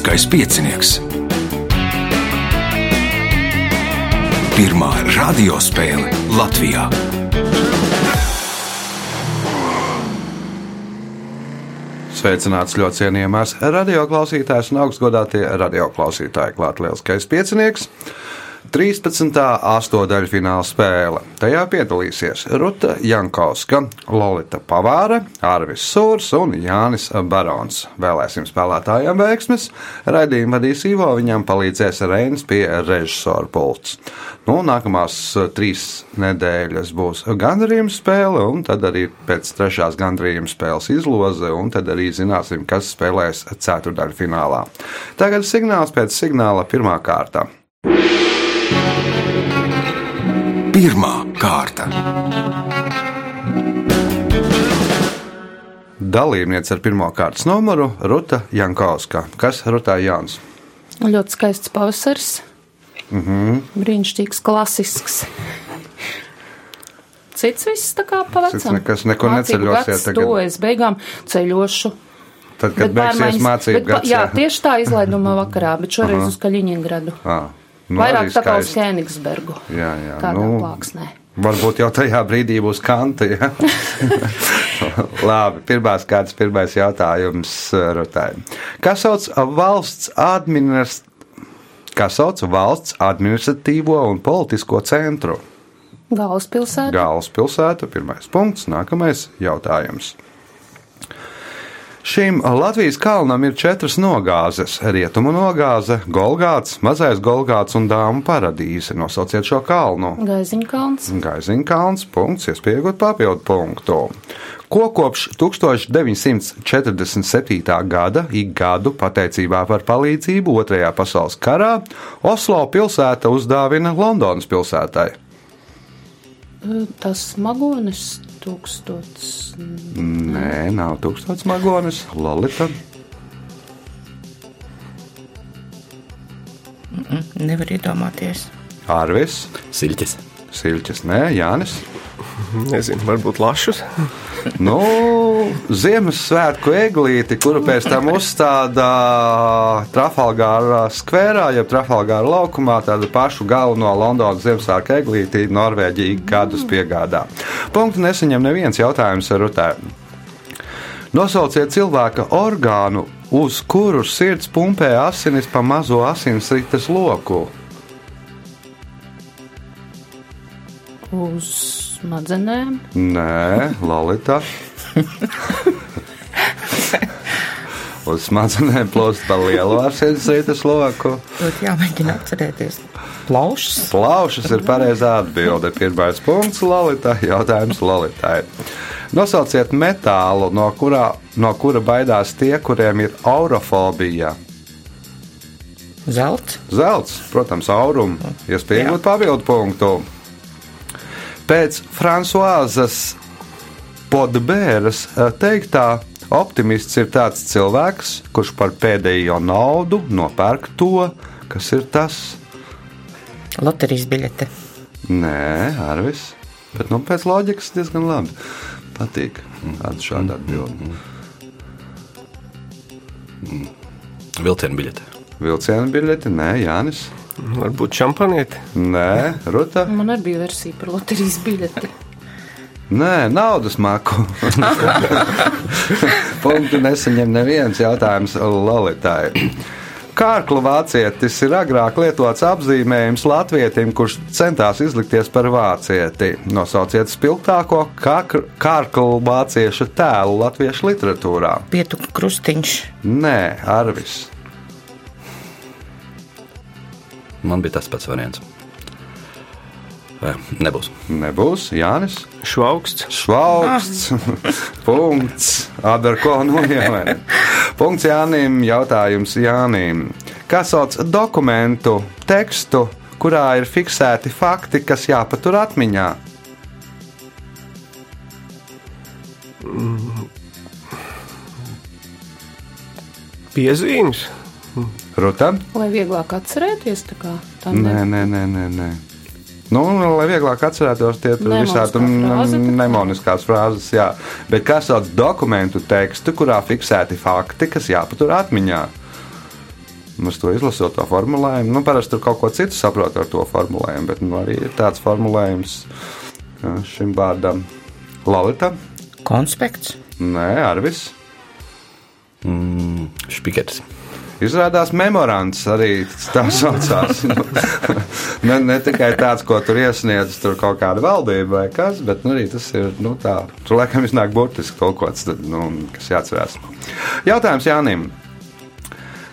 Lieliskais piecinieks. Pirmā radiospēle Latvijā. Sveicināts ļoti cienījamās radioklausītājas un augstgadātie radioklausītāji. Klāt lielskais piecinieks. 13. astotdaļu fināla spēle. Tajā piedalīsies Ruta Jankovska, Lorita Pavāra, Arvis Sūrs un Jānis Barons. Vēlēsim spēlētājiem veiksmes. Raidījumu vadīs Ivo, viņam palīdzēs Reinas pie režisora pults. Nu, nākamās trīs nedēļas būs gandarījuma spēle, un tad arī pēc trešās gandarījuma spēles izloze, un tad arī zināsim, kas spēlēs ceturdaļu finālā. Tagad signāls pēc signāla pirmā kārta. Kārta. Dalībniece ar pirmā kārtas numuru Ruta Jankauska. Kas Rutā Jānis? Ļoti skaists pavasaris. Mm -hmm. Brīnišķīgs, klasisks. Cits viss tā kā pavacam. Cits nekas, neko neceļosiet tagad. To es beigām ceļošu. Tad, kad bet beigsies mācību gads. Jā, tieši tā izlaiduma vakarā, bet šoreiz Aha. uz Kaļiņingradu. Ah. Nu, Vairāk tā kā uz Kēnigsbergu. Jā, jā. Tādā nu, plāksnē. Varbūt jau tajā brīdī būs kanta. Ja? Labi, pirmās kārtas, pirmais jautājums Rutai. Kas sauc valsts administrāciju? Kas sauc valsts administratīvo un politisko centru? Galvaspilsēta. Galvaspilsēta, pirmais punkts, nākamais jautājums. Šim Latvijas kalnam ir četras nogāzes - rietumu nogāze, Golgāts, Mazais Golgāts un Dāmu paradīze. Nosauciet šo kalnu. Gaiziņkalns. Gaiziņkalns, punkts, iespējot papildu punktu. Ko kopš 1947. gada ik gadu pateicībā par palīdzību Otrajā pasaules karā Oslo pilsēta uzdāvina Londonas pilsētai? Tas magonis tūkstots. Nē, nav tūkstots magonis. Lolita. Mm -mm, nevar iedomāties. Ārvis. Siļķis. Siļķis, nē, Jānis. Nezinu, varbūt lašus. nu, Ziemassvētku eglīti, kuru pēc tam uzstāda Trafalgāra skverā, jeb Trafalgāra laukumā, tādu pašu galveno Londonas Ziemassvētku eglīti Norvēģija gadus piegādā. Punktu nesaņem neviens jautājums ar rutēm. Nosauciet cilvēka orgānu, uz kuru sirds pumpē asinis pa mazo asinsrites loku. Uz smadzenēm? Nē, Lalita. Uz smadzenēm plūst pa lielu asinsrites loku. Būtu jāmēģina atcerēties. Plaušas. Plaušas ir pareizā atbilde. Pirmais punkts Lalita. Jautājums Lalitai. Nosauciet metālu, no, kurā, no kura baidās tie, kuriem ir aurofobija. Zelts. Zelts, protams, aurumu. Iespējams, papildu punktu. Pēc Frančiskās Podbēras teiktā, optimists ir tāds cilvēks, kurš par pēdējo naudu nopērk to, kas ir tas. Loterijas biļete. Nē, Arvis. Bet nu, pēc loģikas diezgan labi. Patīk tāda šāda atbilde. Vilciena biļete. Vilciena biļete, nē, Jānis. Varbūt šampanieti? Nē, Ruta. Man arī bija versija par loterijas biļeti. Nē, naudas maku. Punktu nesaņem neviens jautājums Lolitai. Kārklu vācietis ir agrāk lietots apzīmējums latvietim, kurš centās izlikties par vācieti. Nosauciet spilgtāko kārklu vāciešu tēlu latviešu literatūrā. Pietu krustiņš. Nē, Arvis. Man bija tas pats variants. Vai, nebūs. Nebūs Jānis. Švauksts. Švauksts. Punkts. Adarko noņēmē. Punkts Jānim. Jautājums Jānim. Kas sauc dokumentu tekstu, kurā ir fiksēti fakti, kas jāpatur atmiņā? Piezīmes. Rutam? Lai vieglāk atcerēties, tā kā tā Nē, nē, nē, nē. nē. Nu, lai vieglāk atcerētos, tie ir visādi nemoniskās frāzes, jā. Bet kas sauc dokumentu tekstu, kurā fiksēti fakti, kas jāpatur atmiņā? Mums to izlasot to formulējumu. Nu, parasti tur kaut ko citu saprot ar to formulējumu, bet nu, arī ir tāds formulējums šim vārdam. Lalita? Konspekts. Nē, Arvis. Mm, špiketis. Izrādās memorands arī tā saucās. Nu, ne, ne tikai tāds, ko tur iesniedz tur kaut kāda valdība vai kas, bet nu, arī tas ir nu, tā. Tur laikam iznāk burtiski kaut ko tāds, nu, kas jāatcerās. Jautājums Jānim.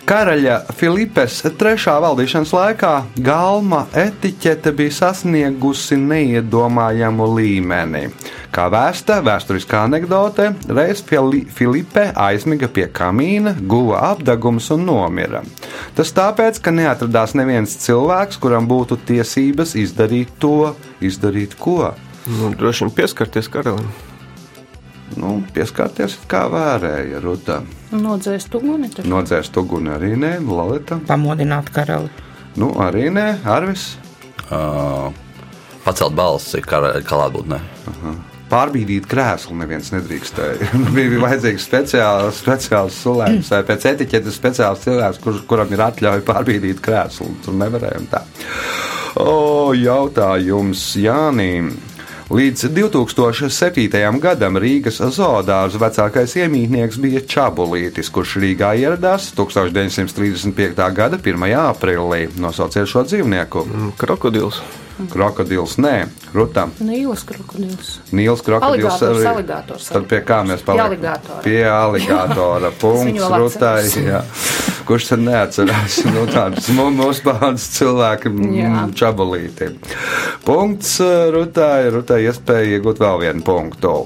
Karaļa Filipes trešā valdīšanas laikā galma etiķete bija sasniegusi neiedomājamu līmeni. Kā vēsta vēsturiskā anekdote, reiz Fili- Filipe aizmiga pie kamīna, guva apdegums un nomira. Tas tāpēc, ka neatradās neviens cilvēks, kuram būtu tiesības izdarīt to, izdarīt ko. Nu, droši vien pieskarties karalim. Nu, pieskarties kā vērēja Ruta. Nodzēst uguni. taču. Nodzēst uguni arī nē, Lalita. Pamodināt karali. Nu, arī nē, Arvis. Uh, pacelt balsi, kā klātbūtnē. Pārbīdīt krēslu neviens nedrīkstēja. bija bija vajadzīgs speciāls, speciāls sulējums, vai pēc etiķetes speciāls cilvēks, kur, kuram ir atļauja pārbīdīt krēslu. Tur nevarējām tā. O, jautājums Jānim. Līdz 2007. gadam Rīgas zoodārza vecākais iemītnieks bija Čabulītis, kurš Rīgā ieradās 1935. gada 1. aprīlī. Nosauciet šo dzīvnieku. Mm, Krokodils. Krokodils, nē, Ruta. Nīlas krokodils. Nīls krokodils arī. aligators. Tad pie kā mēs Pie paliekam? aligatora. Pie aligatora. Punkts Rutai. Kurš tad neatcerās? Nu, tāds mu- mūsu cilvēki Jā. mm, čabalīti. Punkts uh, Rutai. Rutai iespēja iegūt vēl vienu punktu.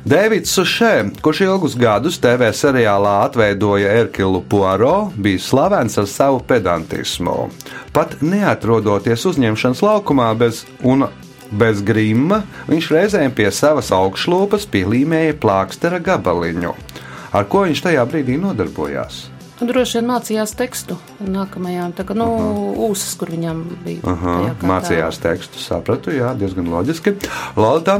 Dēvids Sušē, kurš ilgus gadus TV seriālā atveidoja Erkilu Poirot, bija slavens ar savu pedantismu. Pat neatrodoties uzņemšanas laukumā bez, un bez grimma, viņš reizēm pie savas augšlūpas pielīmēja plākstera gabaliņu. Ar ko viņš tajā brīdī nodarbojās? Un Droši vien mācījās tekstu nākamajām, tā kā, nu, ūsas, kur viņam bija. Aha, tajā kārtā. mācījās tekstu, sapratu, jā, diezgan loģiski. Lalta,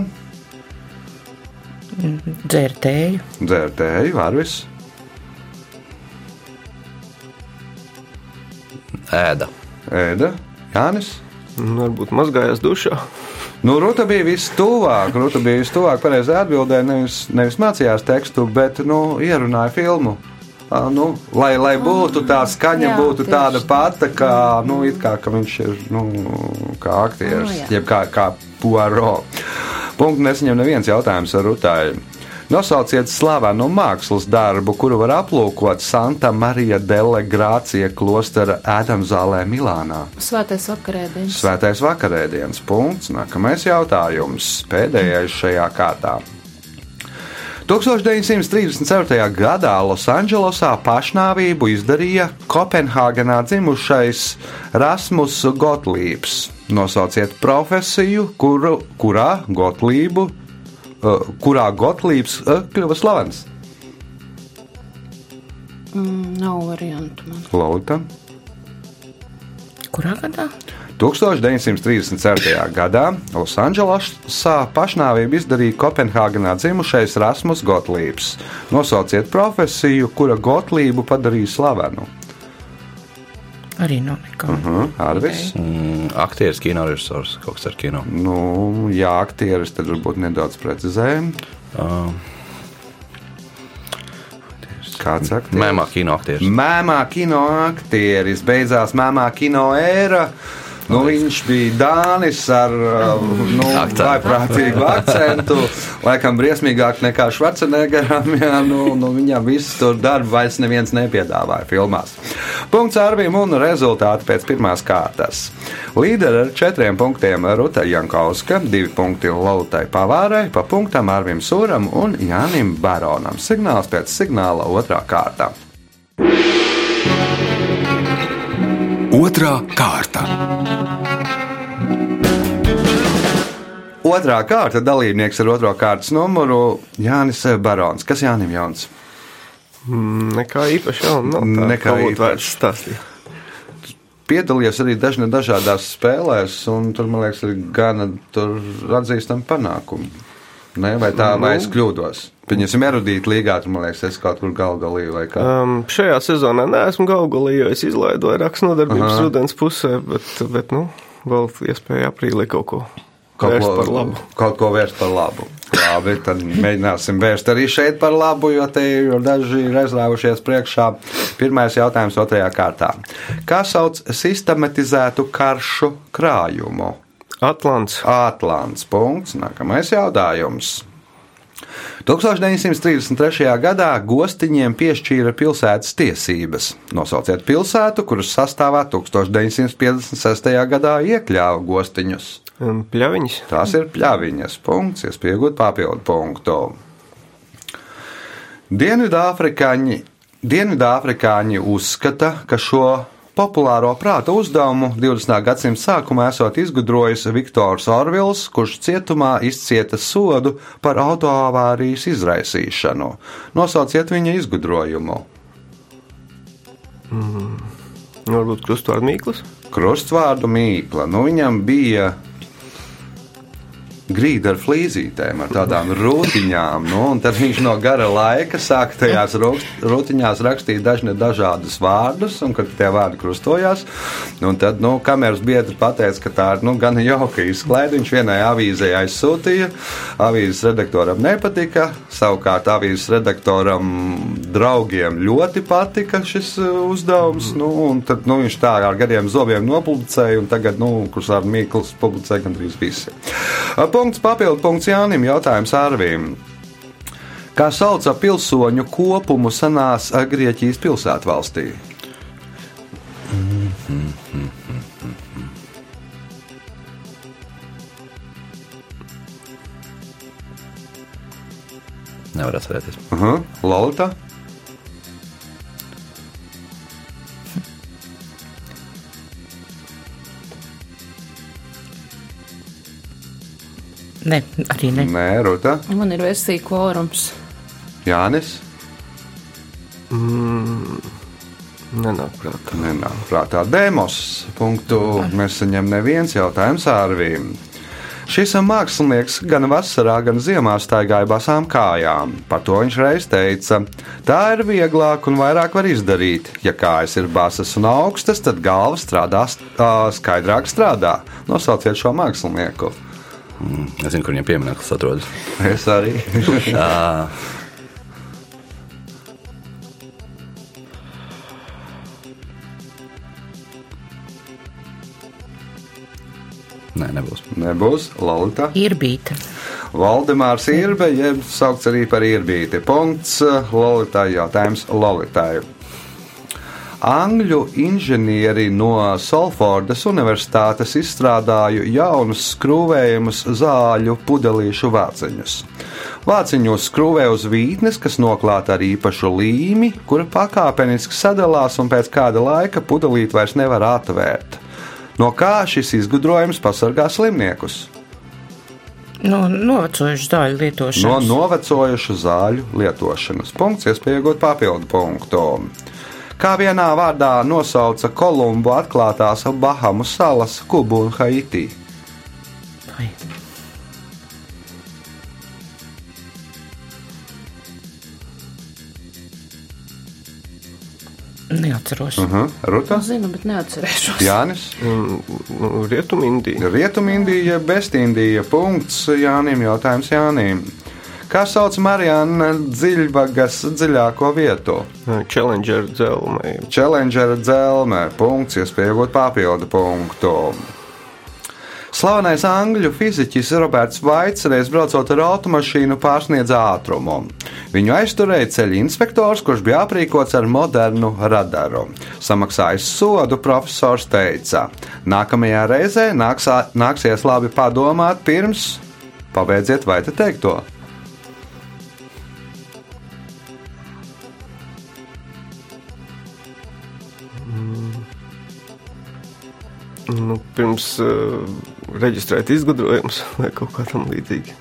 Dzērtēju. dzērtēji, varvis, Ēda. ēda, Jānis. Un Varbūt mazgājās dušā. Nu, Ruta bija vistuvāk, Ruta bija vistuvāk pareizai atbildēji, nevis, nevis mācījās tekstu, bet nu, ierunāja filmu. Nu, lai, lai būtu tā skaņa, jā, būtu tieši tāda pati, kā, nu, kā ka viņš ir nu, kā aktieris, Nu, jā. jeb kā, kā Poirot. Punkts nesaņem neviens jautājums ar Rutāju. Nosauciet slavenu mākslas darbu, kuru var aplūkot Santa Marija delle Grācija klostera ēdamzālē Milānā. Svētais vakarēdienas. Svētais vakarēdienas punkts. Nākamais jautājums. Pēdējais šajā kārtā. 1934. gadā Losandželosā pašnāvību izdarīja Kopenhāgenā dzimušais Rasmus Gotlības. Nosauciet profesiju, kuru, kurā Gotlību, uh, kurā Gotlības uh, kļuva slavens. Mm, nav variantu man. Lauta. Kurā gadā? 1934. gadā Losandželosā pašnāvību izdarīja Kopenhāgenā dzimušais Rasmus Gotlības. Nosauciet profesiju, kura Gotlību padarīja slavenu. Arī nav nekā. Uh, Arvis. Mm, aktieris, kino režisors, kaut kas ar kino. Nu, jā, aktieris tad varbūt nedaudz precizējam. Uh, Kāds aktieris? Mēmā kino aktieris. Mēmā kino aktieris, beidzās mēmā kino ēra. Nu, viņš bija Dānis ar uh, nu, vaiprātīgu akcentu. Laikam briesmīgāk nekā Švarcenegaram. Jā, nu, nu, viņam viss tur darbu vairs neviens nepiedāvāja filmās. Punkts Arvim un rezultāti pēc pirmās kārtas. Līderi ar četriem punktiem Ruta Jankauska, divi punkti Lautai Pavārai, pa punktam Arvim Sūram un Jānim Baronam. Signāls pēc signāla otrā kārta. Otrā kārta. Otrā kārta dalībnieks ar otro kārtas numuru Jānis Barons. Kas Jānim Jauns? Mm, Nekā īpaši jauna. Nav tā, Nekā īpaši. stāstīt. Piedalījies arī dažna, dažādās spēlēs, un tur, man liekas, ir gana tur atzīstami panākumi. Ne, vai tā, vai es Nu. kļūdos? Viņam ir erudīta līgā, tur man liekas, es kaut kur galgalīju vai kā. Um, šajā sezonā neesmu galgalī, jo es izlaidu vairākas nodarbības Aha. rudens pusē, bet, bet nu, vēl iespēja aprīlī kaut ko Kaut ko, par labu. kaut ko vērst par labu. Labi, tad mēģināsim vērst arī šeit par labu, jo te ir daži ir aizrāvušies priekšā. Pirmais jautājums otrajā kārtā. Kā sauc sistematizētu karšu krājumu? Atlants. Atlants. Punkts. Nākamais jautājums. 1933. gadā gostiņiem piešķīra pilsētas tiesības. Nosauciet pilsētu, kuras sastāvā 1956. gadā iekļāva gostiņus. Pļaviņas. Tās ir pļaviņas. Punkts, iespējot papildu punktu. Dienvidāfrikāņi, Dienvidāfrikāņi uzskata, ka šo populāro prāta uzdevumu 20. gadsimta sākumā esot izgudrojis Viktors Orvils, kurš cietumā izcieta sodu par autoavārijas izraisīšanu. Nosauciet viņa izgudrojumu. Varbūt krustvārdu mīklas. Krustvārdu mīkla. Nu, viņam bija grīda ar flīzītēm, ar tādām rūtiņām. Nu, tad viņš no gara laika sāka tajās rūtiņās rakstīt dažne dažādus vārdus, un kad tie vārdi krustojās, un tad, nu, kameras biedri pateica, ka tā ir nu, gan jauka izklaide. Viņš vienai avīzē aizsūtīja, avīzes redaktoram nepatika, savukārt avīzes redaktoram draugiem ļoti patika šis uh, uzdevums. Nu, tad nu, viņš tā ar gariem zobiem nopublicēja, un tagad, nu, kurš ar Mīkls publicē gandrīz visi. Punkts papildu punkts Jānim, jautājums Arvīm. Kā sauca pilsoņu kopumu senās Grieķijas pilsētvalstī? Nevar atcerēties. Uh -huh. Lolita? Ne, arī ne. Nē, Ruta. Man ir vesīja kvorums. Jānis? Nenāk prātā. Nenāk prātā demos. Punktu nesaņem neviens jautājums ārvīm. Šis mākslinieks gan vasarā, gan ziemā staigāja basām kājām. Par to viņš reiz teica, tā ir vieglāk un vairāk var izdarīt. Ja kājas ir basas un augstas, tad galva strādā skaidrāk strādā. Nosauciet šo mākslinieku. Es zinu, kur viņam piemineklis atrodas. Es arī. Ā. Nē, nebūs. Nebūs Lalita. Ir bīta. Valdemārs Irbe, jeb saukts arī par Irbīti. Punkts Lolitai jautājums Lolitai. Angļu inženieri no Salfordas Universitātes izstrādāja jaunus skrūvējumus zāļu pudelīšu vāciņus. Vāciņos skrūvē uz vītnes, kas noklāta ar īpašu līmi, kura pakāpeniski sadalās un pēc kāda laika pudelīt vairs nevar atvērt. No kā šis izgudrojums pasargā slimniekus? No novecojušu zāļu No lietošanas. novecojušu zāļu lietošanas. Punkts, iespējot papildu punktu. Kā vienā vārdā nosauca Kolumbu atklātās Bahamu salas, Kubu un Haiti. Vai. Neatceros. Uh -huh. Uh, Ruta, Zinu, bet neatcerēšos. Jānis, Nu, Rietumindija. Rietumindija, Bestindija. Punkts Jānim, jautājums Jānim. Kā sauc Marijāna dziļvagas dziļāko vietu? Challenger dzelmai. Challengera dzelzme. Punkts, iespējot papildu punktu. Slavenais angļu fiziķis Roberts Vaits reiz braucot ar automašīnu pārsniedz ātrumu. Viņu aizturēja ceļa inspektors, kurš bija aprīkots ar modernu radaru. Samaksājis sodu, profesors teica: Nākamajā reizē nāksā, nāksies labi padomāt pirms pabeidziet vai te teikto. Nu, pirms uh, reģistrēt izgudrojumus vai kaut kā tam līdzīga.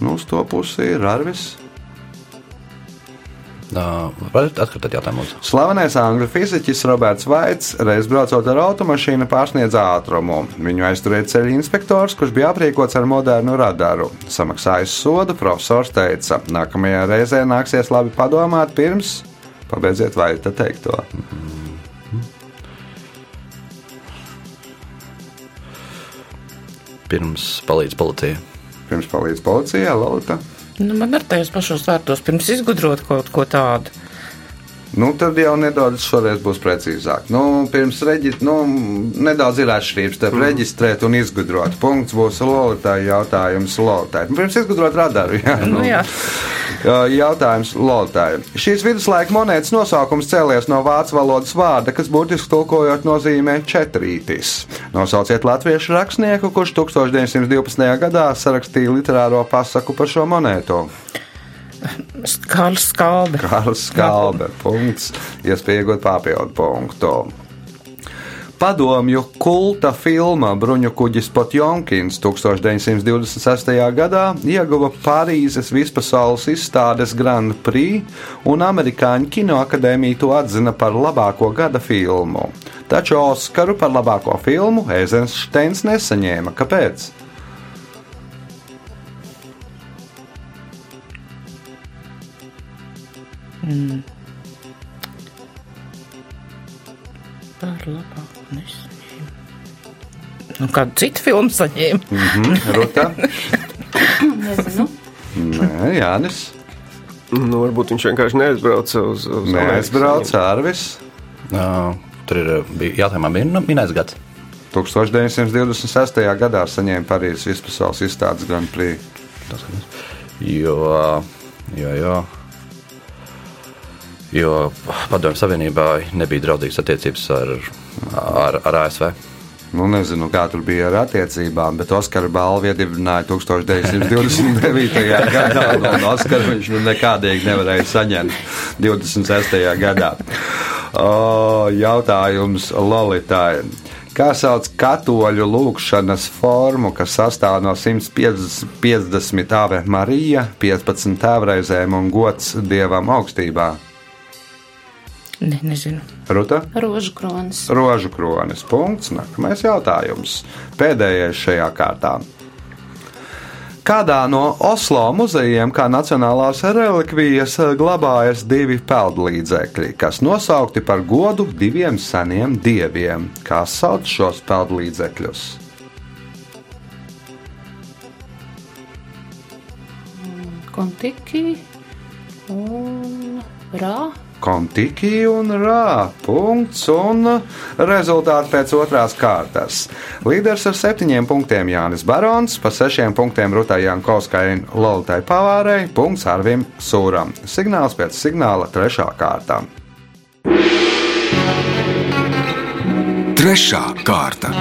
Nu, uz to pusi ir Arvis. Varat atkārtot jautājumu? lūdzu? Slavenais angļu fiziķis Roberts Vaits reiz braucot ar automašīnu pārsniedz ātrumu. Viņu aizturēja ceļu inspektors, kurš bija aprīkots ar modernu radaru. Samaksājis sodu, profesors teica, nākamajā reizē nāksies labi padomāt pirms pabeidziet Vaita teikto. Pirms palīdz policija. Pirms palīdz policijā, Lauta. Nu, man ar tajos pašos vārtos pirms izgudrot kaut ko tādu. Nu, tad jau nedaudz šoreiz būs precīzāk. Nu, pirms reģistrēt, nu, nedaudz ir atšķirības starp mm. reģistrēt un izgudrot. Punkts būs Lolitai jautājums Lolitai. Nu, Pirms izgudrot radaru, jā. Nu, jā. Jautājums Lolitai. Šīs viduslaika monētas nosaukums cēlies no vācu valodas vārda, kas būtiski tulkojot nozīmē četrītis. Nosauciet latviešu rakstnieku, kurš 1912. gadā sarakstīja literāro pasaku par šo monētu. Kārlis Skalbe. Kārlis Skalbe. Punkts. Iespēja iegūt papildu punktu. Padomju kulta filma Bruņu kuģis Potjonkins 1926. gadā ieguva Parīzes vispasaules izstādes Grand Prix, un amerikāņu kinoakadēmija to atzina par labāko gada filmu. Taču Oskaru par labāko filmu Eizensteins nesaņēma. Kāpēc? Par labāku nesaņēmu. Nu, kādu citu filmu saņēmu? Mhm, Ruta? Nezinu. Nē, Jānis. Nu, varbūt viņš vienkārši neaizbrauca uz, uz Neaizbrauc Arvis. Uh, tur ir uh, bija jautājumā min- minēts gads. 1926. gadā saņēma Parīzes vispasaules izstādes Grand Prix. Jo, jo, jo, jo Padomju Savienībā nebija draudzīgas attiecības ar, ar, ar ASV. Nu, nezinu, kā tur bija ar attiecībām, bet Oskara balvu iedibināja 1929. gadā. un- Un Oskaru viņš nu nekādīgi nevarēja saņemt 26. gadā. O, jautājums Lolitai. Kā sauc katoļu lūgšanas formu, kas sastāv no 150 ave Marija, 15 tēvreizēm un gods dievam augstībā? Ne, nezinu. Ruta? Rožu kronis. Rožu kronis. Punkts. Nākamais jautājums. Pēdējais šajā kārtā. Kādā no Oslo muzejiem, kā nacionālās relikvijas, glabājas divi peldlīdzekļi, kas nosaukti par godu diviem seniem dieviem? Kā sauc šos peldlīdzekļus? Kontiki un rā. Kontiki un rā. Punkts un rezultāti pēc otrās kārtas. Līderis ar septiņiem punktiem Jānis Barons, pa sešiem punktiem Rutai Jankovskai un Lolitai Pavārai, punkts Arvim Sūram. Signāls pēc signāla trešā kārta. Trešā kārta.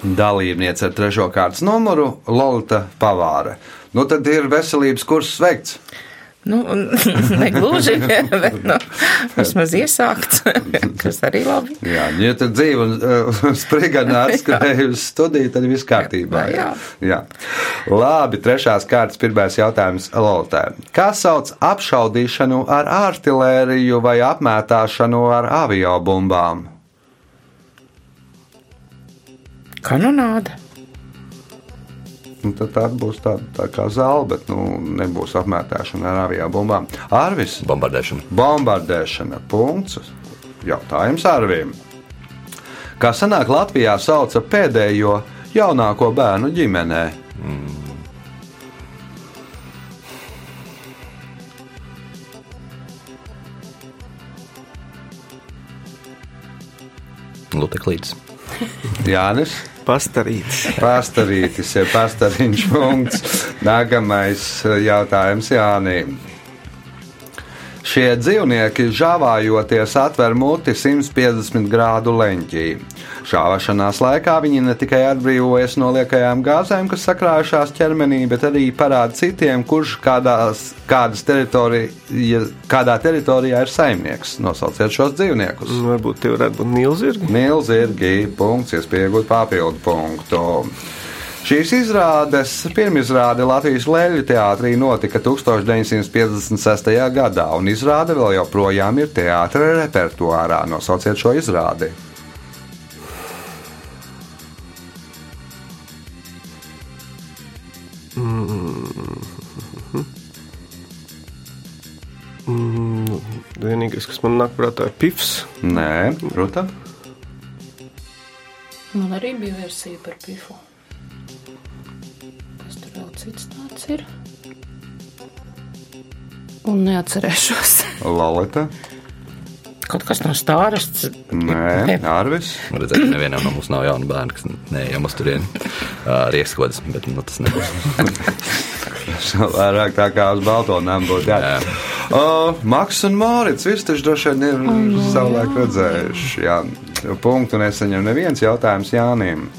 Dalībniece ar trešo kārtas numuru Lolita Pavāra. Nu tad ir veselības kurs veikts. Nu, negluži, bet nu, vismaz iesākts, kas arī labi. Jā, ja tad dzīve un uh, sprigana atskrēja uz studiju, tad viss kārtībā. Jā. jā. Labi, trešās kārtas pirmais jautājums Lolitē. Kā sauc apšaudīšanu ar artilēriju vai apmētāšanu ar aviobumbām? Kanonāda. Nu, tad tā būs tāda tā kā zāle, bet nu, nebūs apmētāšana ar aviobumbām. Arvis, Bombardēšana. bombardēšana. Punkts. Jautājums Arvim. Kā senāk Latvijā sauca pēdējo jaunāko bērnu ģimenē? Luteklīds. Jānis. Pastarītis. Pastarītis ir pastarīņš punkts. Nākamais jautājums Jānim. Šie dzīvnieki žāvājoties atver muti 150 grādu leņķī. Šāvašanās laikā viņi ne tikai atbrīvojas no liekajām gāzēm, kas sakrājušās ķermenī, bet arī parāda citiem, kurš kādās, kādas teritorija, kādā teritorijā ir saimnieks. Nosauciet šos dzīvniekus. Varbūt tie varētu būt nilzirgi. Nīlzirgi, punkts, iespējot papildu punktu. Šīs izrādes pirmizrāde Latvijas Leļu teātrī notika 1956. gadā, un izrāde vēl joprojām ir teātris repertuārā. Nosauciet šo izrādi. Vienīgais, kas man nāk prātā, ir pifs. Nē, Ruta. Man arī bija versija par pifu. Cits tāds ir? Un neatcerēšos. Lolita. Kaut kas no stārasts. Nē, Arvis. Redzēt, nevienam no mums nav jauna bērna, kas neejam uz turieni rieskodas, bet nu, tas nebūs. Vairāk tā kā uz balto namu būtu jāatcerās. Uh, Maks un Mārcis visi taču droši vien ir nu savulaik redzējuši. Jā, punktu nesaņem neviens jautājums Jānim.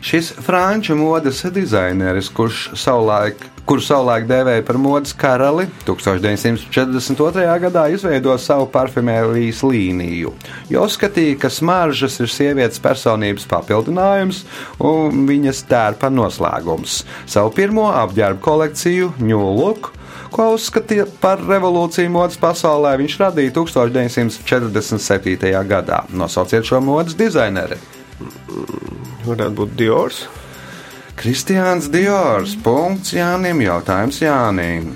Šis franču modes dizaineris, kurš savulaik, kuru savulaik dēvēja par modes karali, 1942. gadā izveidoja savu parfumērijas līniju, jo uzskatīja, ka smaržas ir sievietes personības papildinājums un viņas tērpa noslēgums. Savu pirmo apģērbu kolekciju New Look ko uzskatīja par revolūciju modes pasaulē, viņš radīja 1947. gadā. Nosauciet šo modes dizaineri. Varētu būt Diors. Kristiāns Diors. Punkts Jānim. Jautājums Jānim.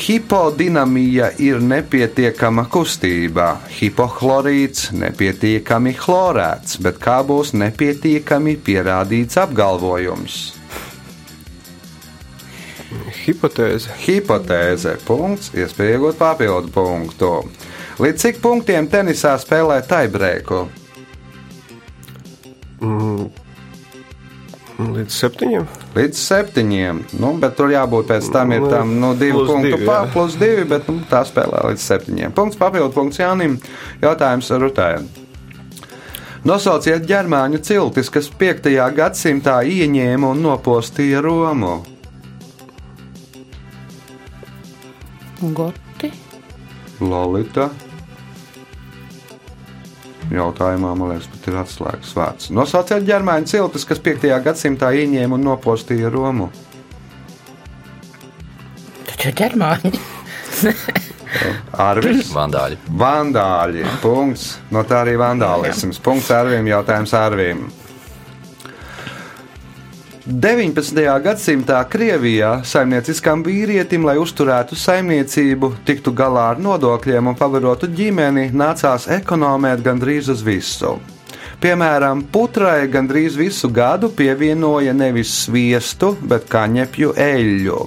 Hipodinamija ir nepietiekama kustība, hipohlorīts nepietiekami chlorēts, bet kā būs nepietiekami pierādīts apgalvojums? Hipotēze. Hipotēze. Punkts. Iespēja iegūt papildu punktu. Līdz cik punktiem tenisā spēlē taibreiku? Līdz septiņiem. Līdz septiņiem. Nu, bet tur jābūt pēc tam ir tam nu, divu Plus punktu divi, pār, jā. plus divi, bet nu, tā spēlē līdz septiņiem. Punkts papildu punkts Jānim. Jautājums Rutējai. Nosauciet ģermāņu ciltis, kas 5. gadsimtā ieņēma un nopostīja Romu. Goti. Lolita. Jautājumā, man liekas, pat ir atslēgas vārds. Nosauciet ģermāņu ciltis, kas 5. gadsimtā ieņēma un nopostīja Romu. Taču ģermāņi. Arvis. Vandāļi. Vandāļi. Punkts. No tā arī vandālisms. Punkts Arvim. Jautājums Arvim. 19. gadsimtā Krievijā saimnieciskam vīrietim, lai uzturētu saimniecību, tiktu galā ar nodokļiem un pavarotu ģimeni, nācās ekonomēt gandrīz uz visu. Piemēram, putrai gandrīz visu gadu pievienoja nevis sviestu, bet kaņepju eļļu.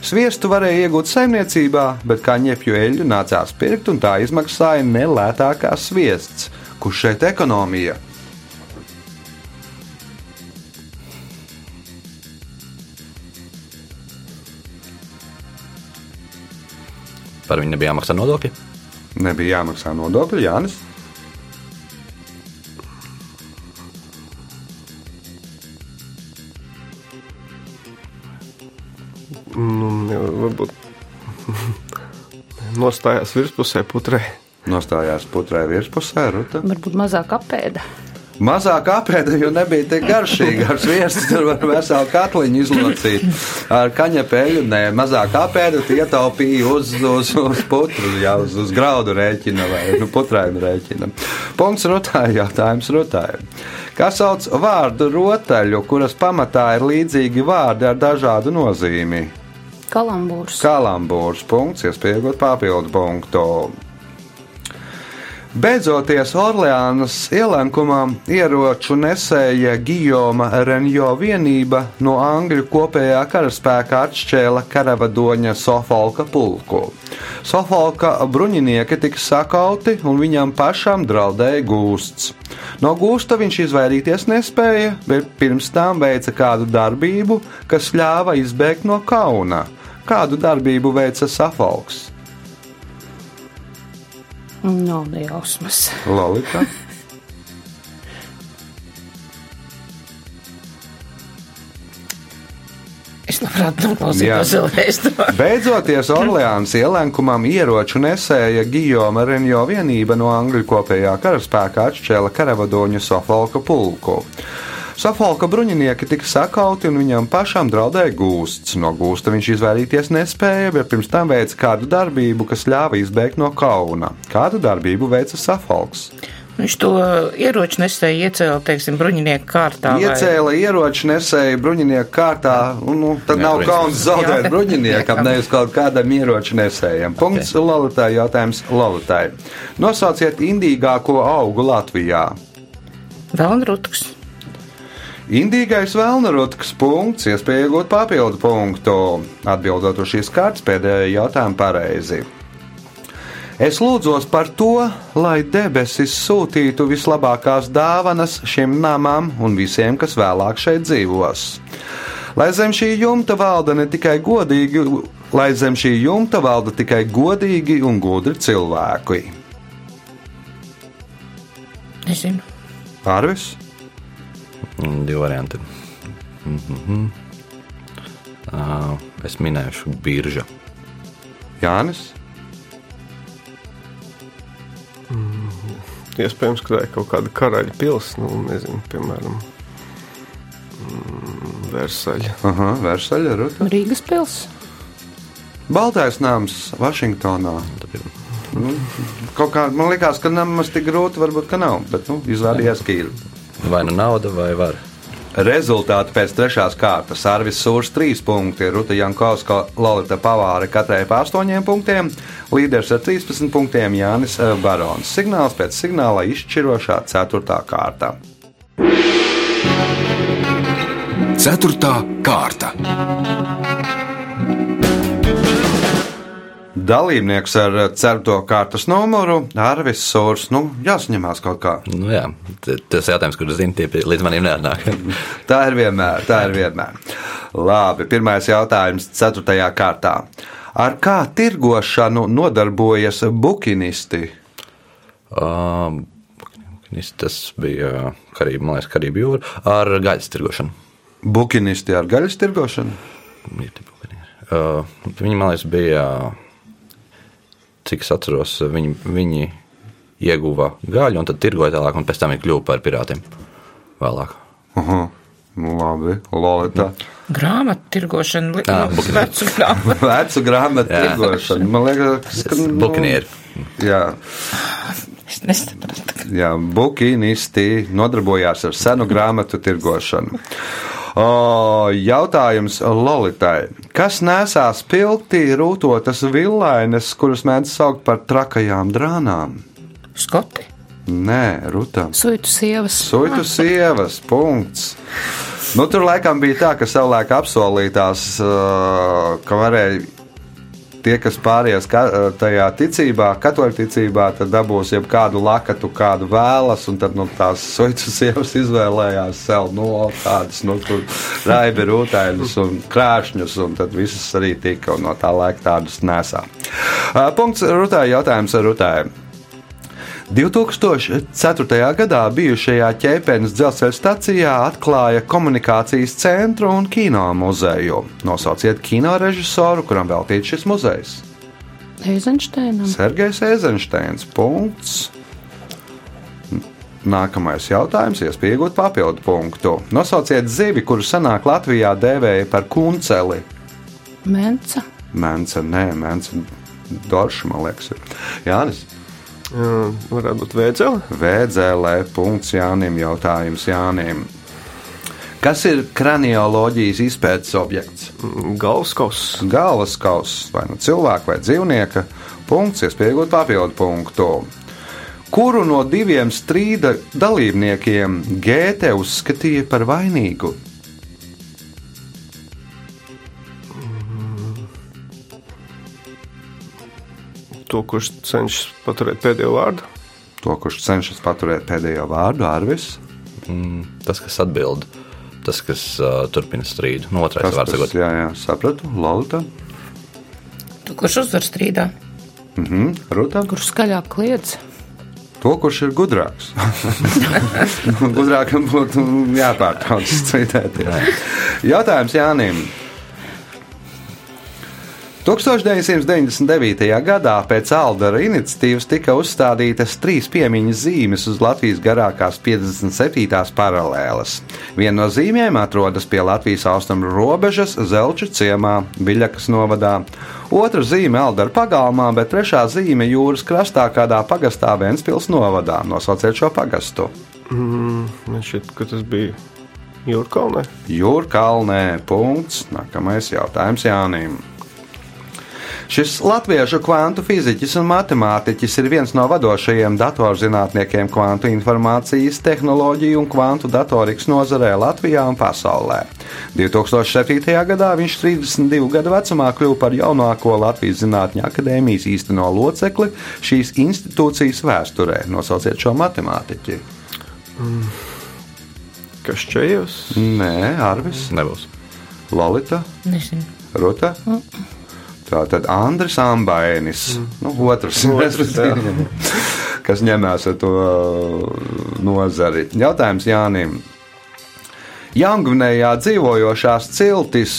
Sviestu varēja iegūt saimniecībā, bet kaņepju eļļu nācās pirkt, un tā izmaksāja nelētākā sviests. Kurš šeit ekonomija? Par viņu nebija jāmaksā nodokļi. Nebija jāmaksā nodokļi, Jānis. Nu, varbūt nostājās virspusē putrē. Nostājās putrai virspusē, Ruta. Varbūt mazāk apēda. Mazāk apēda, jo nebija tik garšīga. Ar sviestu tur var veselu katliņu izlocīt. Ar kaņepēļu nē, mazāk apēda, ietaupīja uz, uz, uz putru, jā, uz, uz graudu rēķina vai nu, putrainu rēķina. Punkts rotāja, jautājums rotāja. Kā sauc vārdu rotaļu, kuras pamatā ir līdzīgi vārdi ar dažādu nozīmi? Kalambūrs. Kalambūrs punkts, iespējot papildu punktu. Beidzoties Orleānas ielenkumā, ieroču nesēja Gijoma Renjo vienība no Angļu kopējā karaspēka atšķēla karavadoņa Sofolka pulku. Sofolka bruņinieki tika sakauti un viņam pašam draudēja gūsts. No gūsta viņš izvairīties nespēja, bet pirms tam veica kādu darbību, kas ļāva izbēgt no kauna. Kādu darbību veica Safolks? Nav nejausmas. Lolita. Es labprāt noklausītos vēlreiz. Beidzoties Orleānas ielenkumam, ieroču nesēja Gijoma Renjo vienība no Angļu kopējā karaspēka atšķēla karavadoņu Sofolka pulku. Safalka bruņinieki tika sakauti un viņam pašam draudēja gūsts. No gūsta viņš izvairīties nespēja, bet pirms tam veica kādu darbību, kas ļāva izbēgt no kauna. Kādu darbību veica Safalks? Viņš to ieroču nesēja iecēla, teiksim, bruņinieku kārtā. vai- Iecēla ieroči nesēju bruņinieku kārtā, un nu, tad Jā, nav kauns zaudēt bruņiniekam, nevis kaut kādam ieroču nesējam. Punkts Lalitai, jautājums Lalitai. Nosauciet indīgāko augu Latvijā. Velnrutks. Indīgais vēlnarotks punkts, iespēja iegūt papildu punktu. Atbildot uz šīs kārtas pēdējo jautājumu pareizi. Es lūdzos par to, lai debesis sūtītu vislabākās dāvanas šim namam un visiem, kas vēlāk šeit dzīvos. Lai zem šī jumta valda ne tikai godīgi, lai zem šī jumta valda tikai godīgi un gudri cilvēki. Nezinu. Arvis? Mm, Divi varianti. Mm -hmm. uh, es minēšu biržu. Jānis? Iespējams, ka tā ir kaut kāda karaļa pilsēta, nu, nezinu, piemēram, mm, Versaļa. Aha, Versaļa, Ruta. Rīgas pilsēta. Baltais nams Vašingtonā. Nu, kaut kā man liekas, ka nemaz tik grūti varbūt ka nav, bet nu, izrādījās, ka ir. Vai nu nauda, vai var? Rezultāti pēc trešās kārtas. Arvis Sūrs 3 punkti, Ruta Jankovska, Lorita Pavāra katrai pa 8 punktiem, līderis ar 13 punktiem Jānis eh, Barons. Signāls pēc signāla izšķirošā 4. kārta. Ceturtā kārta. Dalībnieks ar 4. kārtas numuru Arvis Sūrs. Nu, jāsaņemās kaut kā. Nu, jā, tas jautājums, kurus zinu, tie līdz manim nenāk. Tā ir vienmēr, tā ir vienmēr. Labi, pirmais jautājums, ceturtajā kārtā. Ar kā tirgošanu nodarbojas bukinisti? Um, tas bija Karību, man liekas, Karību jūra ar gaļas tirgošanu. Bukinisti ar gaļas tirgošanu? Ir tie bukanieri. Uh, viņi, man liekas, bija, cik es atceros, viņi, viņi ieguva gaļu un tad tirgoja tālāk, un pēc tam viņi kļuva par pirātiem vēlāk. Aha, nu labi, Lolita. Grāmatu tirgošana, bukini. vecu grāmatu. Vecu grāmatu Jā. tirgošanu. Man liekas, ka. nu, Bukanieri. Jā, Es nesapratu. jā, bukinisti nodarbojās ar senu grāmatu tirgošanu. O, jautājums Lolitai. Kas nesās pilti rūtotas villainas, kuras mēdz saukt par trakajām drānām? Skoti. Nē, Rutam. Suitu sievas. Suitu sievas, punkts. Nu, tur laikam bija tā, ka savulaik apsolītās, uh, ka varēja tie, kas pāries ka, uh, tajā ticībā, katoļu ticībā, tad dabūs jau kādu lakatu, kādu vēlas, un tad nu, tās suitu sievas izvēlējās sev no tādas, nu, raibi rūtēļus un krāšņus, un tad visas arī tika, un no tā laika tādus nesā. Uh, punkts rūtēji, jautājums rūtēji. 2004. gadā bijušajā ķēpenes dzelzceļa stacijā atklāja komunikācijas centru un kino muzeju. Nosauciet kino režisoru, kuram veltīts šis muzejs. Eizenšteinam. Sergejs Eizensteins. Punkts. Nākamais jautājums, iespēja iegūt papildu punktu. Nosauciet zivi, kuru senāk Latvijā dēvēja par kunceli. Menca. Mēnce, nē, mēnce, dorša, man liekas, ir. Jānis. Varētu būt vēdzele. Vēdzēlē, punkts Jānim, jautājums Jānim. Kas ir kranioloģijas izpētes objekts? Galvaskaus. Galvas kauss vai nu cilvēka vai dzīvnieka. Punkts, iespējot papildu punktu. Kuru no diviem strīda dalībniekiem Gēte uzskatīja par vainīgu? To, kurš cenšas paturēt pēdējo vārdu. To, kurš cenšas paturēt pēdējo vārdu, Arvis. Mm, tas, kas atbild, tas, kas uh, turpina strīdu. No otrais Tas, vārds kas, jā, jā, sapratu. Lolita. Tu, kurš uzvar strīdā? Mhm, Ruta. Kurš skaļāk kliedz? To, kurš ir gudrāks. Gudrākam būtu jāpārtrauc citēties. Jautājums Jānim. 1999. gadā pēc Aldera iniciatīvas tika uzstādītas trīs piemiņas zīmes uz Latvijas garākās 57. paralēles. Viena no zīmēm atrodas pie Latvijas austrumu robežas Zelča ciemā, Biļakas novadā. Otra zīme Aldera pagalmā, bet trešā zīme jūras krastā kādā pagastā Ventspils novadā. Nosauciet šo pagastu. Mm, man šķiet, ka tas bija Jūrkalnē. Jūrkalnē. Punkts. Nākamais jautājums Jānim. Šis latviešu kvantu fiziķis un matemātiķis ir viens no vadošajiem datorzinātniekiem kvantu informācijas tehnoloģiju un kvantu datorikas nozarē Latvijā un pasaulē. 2007. gadā viņš 32 gadu vecumā kļuva par jaunāko Latvijas Zinātņu akadēmijas īsteno locekli šīs institūcijas vēsturē. Nosauciet šo matemātiķi. Kas čējos? Nē, Arvis, Nebūs. Lolita, Nezinu. Ruta. Tā tad Andris Ambainis, nu, otrs, respektīvi, kas ņemās ar to nozari. Jautājums Jānim. Jaungvinējā dzīvojošās ciltis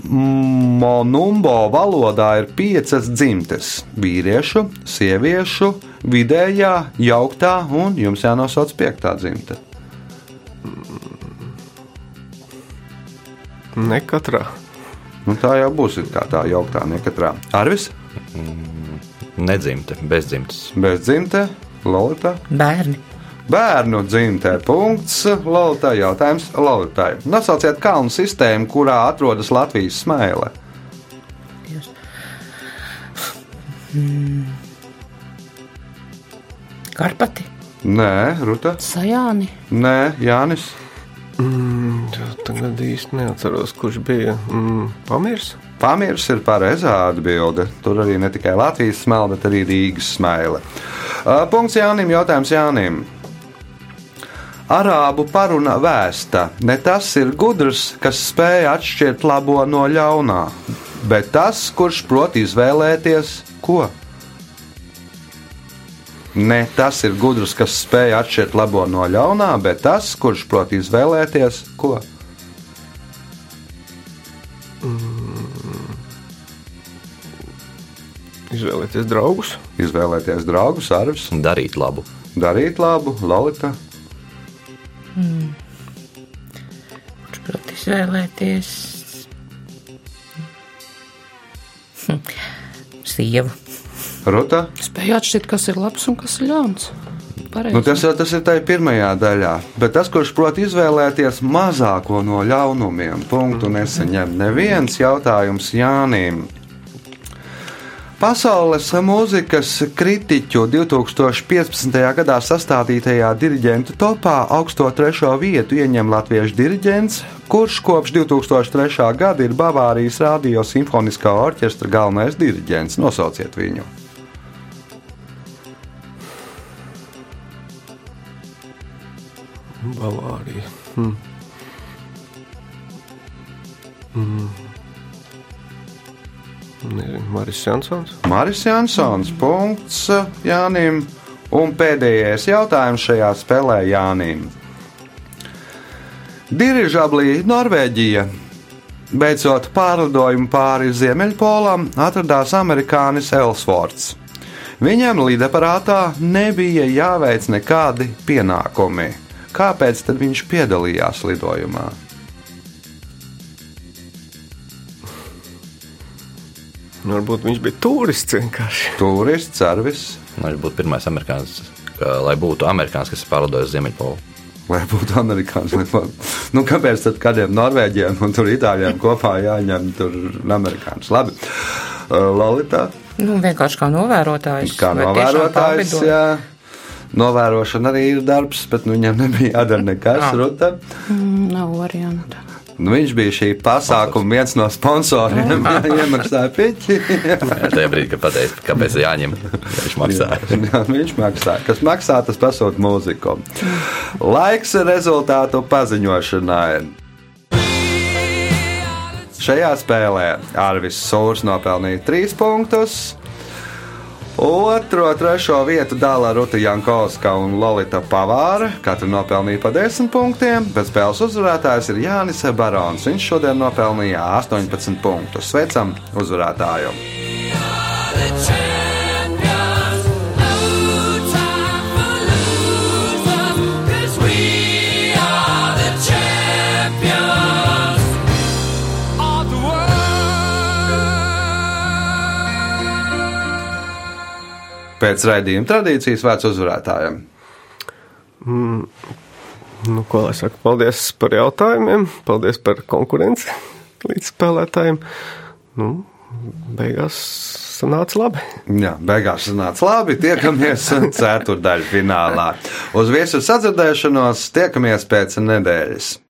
Monumbo valodā ir piecas dzimtes - vīriešu, sieviešu, vidējā, jauktā un jums jānosauc piektā dzimte. Ne katrā. Nu, tā jau būs kā tā jauktā, ne katrā. Arvis, Nedzimte, bezdzimtes. bez dzimte, Lolita. Bērni. Bērnu dzimtē punkts Lolitai. Jautājums Lolitai. Nosauciet kalnu sistēmu, kurā atrodas Latvijas smēle. Karpati. Nē, Ruta. Sajāni. Nē, Jānis. Mm, tagad īsti neatceros, kurš bija. Mm, Pamirs? Pamirs ir pareizā atbilde. Tur arī ne tikai Latvijas smēle, bet arī Rīgas. Uh, Punkts Jānim. Jautājums Jānim. Arābu paruna vēsta, ne tas ir gudrs, kas spēj atšķirt labo no ļaunā, bet tas, kurš prot izvēlēties ko. Ne tas ir gudrs, kas spēj atšķirt labo no ļaunā, bet tas, kurš prot izvēlēties ko. Izvēlēties draugus. Izvēlēties draugus, arvis, Darīt labu. darīt labu, Lorita. Kurš prot izvēlēties? Hm. Sievu. Ruta. Spēju atšķirt, kas ir labs un kas ir ļauns. Pareizi. Nu, tas jau tas ir tajā pirmajā daļā. Bet tas, kurš prot izvēlēties mazāko no ļaunumiem, punktu nesaņem neviens jautājums Jānim. Pasaules mūzikas kritiķu 2015. gadā sastādītajā diriģentu topā augsto trešo vietu ieņem latviešu diriģents, kurš kopš 2003. gada ir Bavārijas radio simfoniskā orķestra galvenais diriģents. Nosauciet viņu! Bavārija. Hmm. Mm. Nezinu, Maris Jansons. Maris Jansons. Punkts Jānim. Un pēdējais jautājums šajā spēlē Jānim. Dirižablī Norvēģija. Beidzot pārlidojumu pāri Ziemeļpolam atradās amerikānis Elsfords. Viņam lidaparātā nebija jāveic nekādi pienākumi. Kāpēc tad viņš piedalījās lidojumā? Nu, Varbūt viņš bija turists vienkārši. Turists, servis, Nu, Viņš būtu pirmais amerikānis, ka, lai būtu amerikānis, kas pārlidojis uz Ziemeļpolu. lai būtu amerikānis. lai būtu- Nu, kāpēc tad kādiem norvēģiem un tur itāļiem kopā jāņem tur amerikānis? Labi, Lolita, Nu, vienkārši kā novērotājs. kā novērotājs, jā. Novērošana arī ir darbs, bet nu, viņam nebija jādara nekas. Ah. Ruta. Mm, Nav variantu. Nu, viņš bija šī pasākuma viens no sponsoriem. Iemaksāja piķi. Tajā brīdī, kad pateica, kāpēc jāņem, viņš maksā. Jā, viņš maksā. Kas maksā, tas pasūta mūziku. Laiks rezultātu paziņošanai. Šajā spēlē Arvis Sūrs nopelnīja 3 punktus, Otro, trešo vietu dala Ruta Jankovska un Lorita Pavāra. Katra nopelnīja pa 10 punktiem, bet spēles uzvarētājs ir Jānis Barons. Viņš šodien nopelnīja 18 punktus. Sveicam uzvarētāju! Pēc raidījuma tradīcijas vērts uzvarētājiem. Nu, ko lai saka, paldies par jautājumiem, paldies par konkurenci līdz spēlētājiem. Nu, beigās sanāca labi. Jā, beigās sanāca labi. Tiekamies ceturdaļfinālā. Uz viesu sadzirdēšanos tiekamies pēc nedēļas.